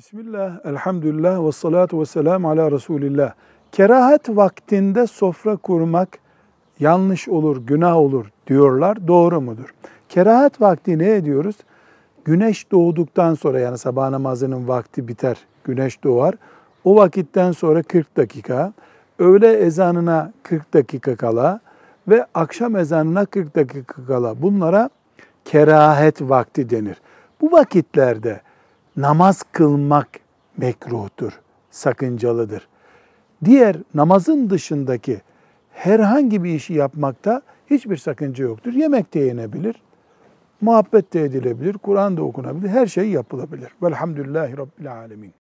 Bismillah, elhamdülillah ve salatu ve selamu ala Resulillah. Kerahat vaktinde sofra kurmak yanlış olur, günah olur diyorlar. Doğru mudur? Kerahat vakti ne ediyoruz? Güneş doğduktan sonra yani sabah namazının vakti biter, güneş doğar. O vakitten sonra 40 dakika, öğle ezanına 40 dakika kala ve akşam ezanına 40 dakika kala bunlara kerahet vakti denir. Bu vakitlerde namaz kılmak mekruhtur, sakıncalıdır. Diğer namazın dışındaki herhangi bir işi yapmakta hiçbir sakınca yoktur. Yemek de yenebilir, muhabbet de edilebilir, Kur'an da okunabilir, her şey yapılabilir. Velhamdülillahi Rabbil Alemin.